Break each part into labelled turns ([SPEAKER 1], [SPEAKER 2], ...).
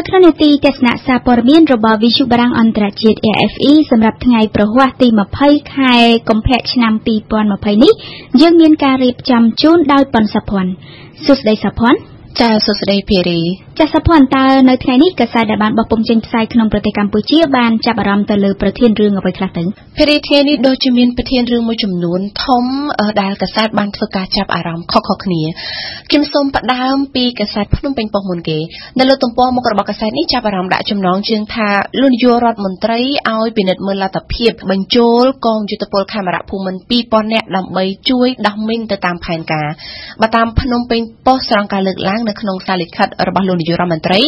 [SPEAKER 1] នៅក្នុងនេតិទស្សនៈសារព័ត៌មានរបស់វិទ្យុបារាំងអន្តរជាតិ AFE សម្រាប់ថ្ងៃប្រហ័សទី20ខែកុម្ភៈឆ្នាំ2020នេះយើងមានការរៀបចំជូនដោយប៉ុនសុភ័ណ្ឌសួស្តីសុភ័ណ្ឌ
[SPEAKER 2] ចាសួស្តីភារី
[SPEAKER 1] ចាសសុភ័ណ្ឌតើនៅថ្ងៃនេះកាសែតដែលបានបោះពុម្ពចេញផ្សាយក្នុងប្រទេសកម្ពុជាបានចាប់អារម្មណ៍ទៅលើប្រធានរឿងអ្វីខ្លះទៅ
[SPEAKER 2] ភារីថ្ងៃនេះដូចជាមានប្រធានរឿងមួយចំនួនធំដែលកាសែតបានធ្វើការចាប់អារម្មណ៍ខុសៗគ្នា ខ្ញុំសូមផ្ដើមពីកាសែតភ្នំពេញប៉ុស្តិ៍មុនគេនៅលើទំព័រមុខរបស់កាសែតនេះចាប់អារម្មណ៍ដាក់ចំណងជើងថាលោកនាយករដ្ឋមន្ត្រីឲ្យពិនិត្យមើលលទ្ធភាពបញ្ចូលកងយុទ្ធពលខេមរៈភូមិន្ទ2000នាក់ដើម្បីជួយដោះមីនទៅតាមផែនការបើតាមភ្នំពេញប៉ុស្តិ៍ស្រង់ការលើកឡើងនៅក្នុងសារលិខិតរបស់លោកនាយករដ្ឋមន្ត្រី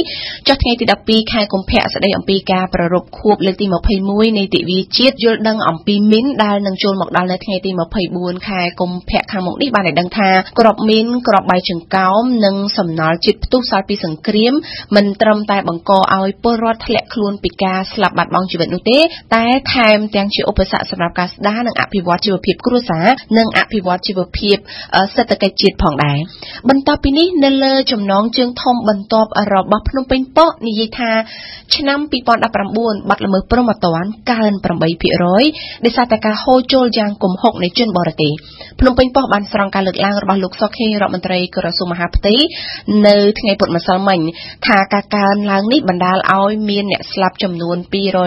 [SPEAKER 2] ចុះថ្ងៃទី12ខែកុម្ភៈស្ដីអំពីការប្រារព្ធខួបលើកទី21នៃទិវាជាតិយល់ដឹងអំពីមីនដែលនឹងចូលមកដល់នៅថ្ងៃទី24ខែកុម្ភៈខាងមុខនេះបានឲ្យដឹងថាក្របមីនក្របបាយចង្កោម និងសំណល់ជាតិផ្ទុះសល់ពីសង្គ្រាមមិនត្រឹមតែបង្កឲ្យពលរដ្ឋធ្លាក់ខ្លួនពីការស្លាប់បាត់បង់ជីវិតនោះទេ តែថែមទាំងជាឧបសគ្គសម្រាប់ការស្ដារនិងអភិវឌ្ឍជីវភាពគ្រួសារនិងអភិវឌ្ឍជីវភាពសេដ្ឋកិច្ចជាតិផងដែរបន្ទាប់ពីនេះនៅលើចំណងជើងធំបន្ទាប់របស់ភ្នំពេញប៉ុស្តិ៍និយាយថាឆ្នាំ2019បាត់ល្មើសព្រហ្មទណ្ឌកើន8%ដោយសារតែការហូរចូលយ៉ាងគំហុកនៃជនបរទេសភ្នំពេញប៉ុស្តិ៍បានស្រង់ការលើកឡើងរបស់លោកសុខេងរដ្ឋមន្ត្រីក្រសួងមហាផ្ទៃនៅថ្ងៃពុធម្សិលមិញថាការកើនឡើងនេះបណ្ដាលឲ្យមានអ្នកស្លាប់ចំនួន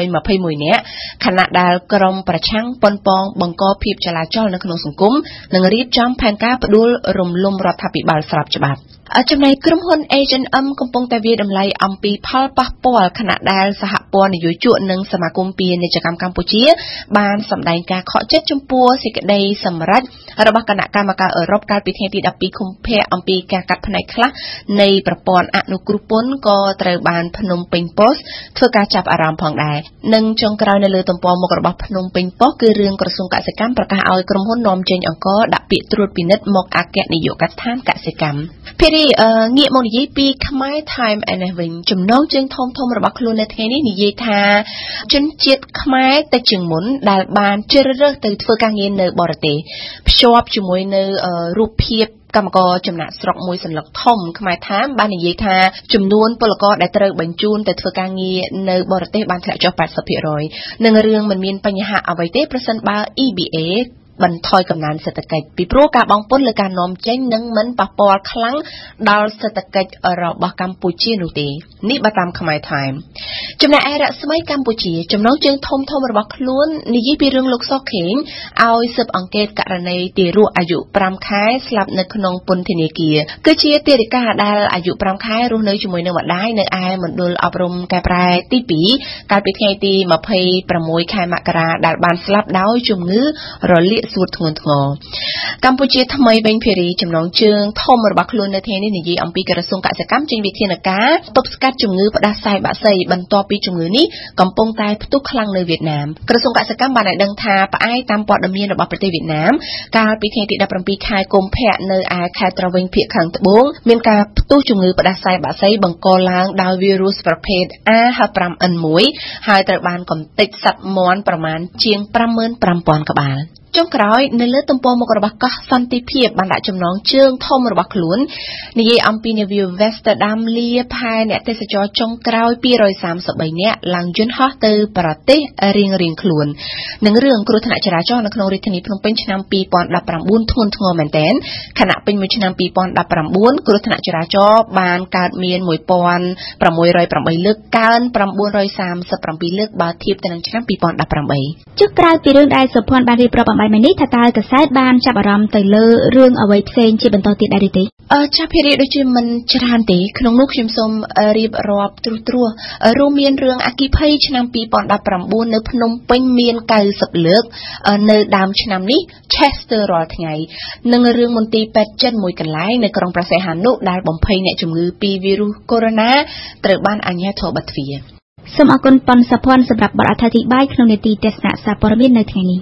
[SPEAKER 2] 221នាក់ខណៈដែលក្រមប្រឆាំងប៉ុនប៉ងបង្កភាពចលាចលនៅក្នុងសង្គមនិងរៀបចំផែនការផ្ដួលរំលំរដ្ឋាភិបាលស្របច្បាប់ចំណែកក្រុមហ៊ុន H&M កំពុងតែវាតម្លៃអំពីផលប៉ះពាល់ខណៈដែលសហព័ន្ធនយោជកនិងសមាគមពាណិជ្ជកម្មកម្ពុជា បានសម្ដែងការខកចិត្តចំពោះសេចក្តីសម្រេចរបស់គណៈកម្មការអឺរ៉ុបកាលពីថ្ងៃទី12កុម្ភៈអំពីការកាត់ផ្នែកខ្លះនៃប្រព័ន្ធអនុគ្រោះពន្ធក៏ត្រូវបានភ្នំពេញប៉ុស្តិ៍ធ្វើការចាប់អារម្មណ៍ផងដែរនិងចុងក្រោយនៅលើទំព័រមុខរបស់ភ្នំពេញប៉ុស្តិ៍គឺរឿងក្រសួងកសិកម្មប្រកាសឲ្យក្រុមហ៊ុននាំចេញអង្គដាក់ពាក្យត្រួតពិនិត្យមកអគ្គនាយកដ្ឋានកសិកម្មភារីងាកមកនិយាយពីខ្មែរ Time ឯនេះវិញចំណងជើងធំធំរបស់ខ្លួននៅថ្ងៃនេះនិយាយថាជនជាតិខ្មែរតិចជាងមុនដែលបានជ្រើសរើសទៅធ្វើការងារនៅបរទេសភ្ជាប់ជាមួយនៅរូបភាពកម្មករចំណាក់ស្រុកមួយសន្លឹកធំខ្មែរថាមបាននិយាយថាចំនួនពលករដែលត្រូវបញ្ជូនទៅធ្វើការងារនៅបរទេសបានធ្លាក់ចុះ80%និងរឿងមិនមានបញ្ហាអ្វីទេប្រសិនបើ EBA បន្ថយកំណើនសេដ្ឋកិច្ចពីព្រោះការបង់ពន្ធលើការនាំចេញនឹងមិនប៉ះពាល់ខ្លាំងដល់សេដ្ឋកិច្ចរបស់កម្ពុជានោះទេនេះបើតាមខ្មែរ Time ចំណែកឯរស្មីកម្ពុជាចំណងជើងធំធំរបស់ខ្លួននិយាយពីរឿងលោកសុកខេងឲ្យស៊ើបអង្កេតករណីទារកអាយុ5ខែស្លាប់នៅក្នុងពន្ធនាគារគឺជាទារិកាដែលអាយុ5ខែរស់នៅជាមួយនឹងម្ដាយនៅឯមណ្ឌលអប់រំកែប្រែទី2កាលពីថ្ងៃទី26ខែមករាដែលបានស្លាប់ដោយជំងឺរលាកសួតធ្ងន់ធ្ងរកម្ពុជាថ្មីវិញភារីចំណងជើងធំរបស់ខ្លួននៅថ្ងៃនេះនិយាយអំពីក្រសួងកសិកម្មចេញវិធានការទប់ស្កាត់ជំងឺផ្ដាសាយបាក់សីបន្ទាប់ពីជំងឺនេះកំពុងតែផ្ទុះខ្លាំងនៅវៀតណាមក្រសួងកសិកម្មបានឲ្យដឹងថាផ្អែកតាមព័ត៌មានរបស់ប្រទេសវៀតណាមកាលពីថ្ងៃទី17ខែកុម្ភៈនៅឯខេត្តត្រវិញភៀកខាងត្បូងមានការផ្ទុះជំងឺផ្ដាសាយបាក់សីបង្កឡើងដោយវីរុសប្រភេទ A H5N1 ហើយត្រូវបានកំទេចសត្វមាន់ប្រមាណជាង55000ក្បាល ចុងក្រោយនៅលើទំព័រមុខរបស់កោះសន្តិភាពបានដាក់ចំណងជើងធំរបស់ខ្លួននិយាយអំពីនាវា Westerdam លាផែអ្នកទេសចរចុងក្រោយ233នាក់ឡើងយន្តហោះទៅប្រទេសរៀងរៀងខ្លួននឹងរឿងគ្រោះថ្នាក់ចរាចរណ៍នៅក្នុងរាជធានីភ្នំពេញឆ្នាំ2019ធ្ងន់ធ្ងរមែនទែនខណៈពេញមួយឆ្នាំ2019គ្រោះថ្នាក់ចរាចរណ៍បានកើតមាន1608លើកកើន937លើកបើធៀបទៅនឹងឆ្នាំ2018
[SPEAKER 1] ចុះក្រៅពីរឿងដែលសុភ័ណ្ឌបានរៀបរាប់អំបញ្ញមិញនេះថាតើកសែតបានចាប់អារម្មណ៍ទៅលើរឿងអ្វីផ្សេងជាបន្តទៀតដែរឬទេ
[SPEAKER 2] អឺចាប់ភារីដូចជាមិនច្រើនទេក្នុងនោះខ្ញុំសូមរៀបរាប់ត្រួសត្រាសរួមមានរឿងអគិភ័យឆ្នាំ2019នៅភ្នំពេញមាន90លើកនៅដើមឆ្នាំនេះ Chester រាល់ថ្ងៃនិងរឿងមន្ទីរពេទ្យចិនមួយកន្លែងនៅក្រុងប្រសេះហានុដែលបំភ័យអ្នកជំងឺពីវីរុសកូវីដ -19 ត្រូវបានអាជ្ញាធរបិទទ្វារ
[SPEAKER 1] សូមអរគុណប៉ុនសុភ័ណ្ឌសម្រាប់បទអធិប្បាយក្នុងនេតិទេសនាសារព័ត៌មាននៅថ្ងៃនេះ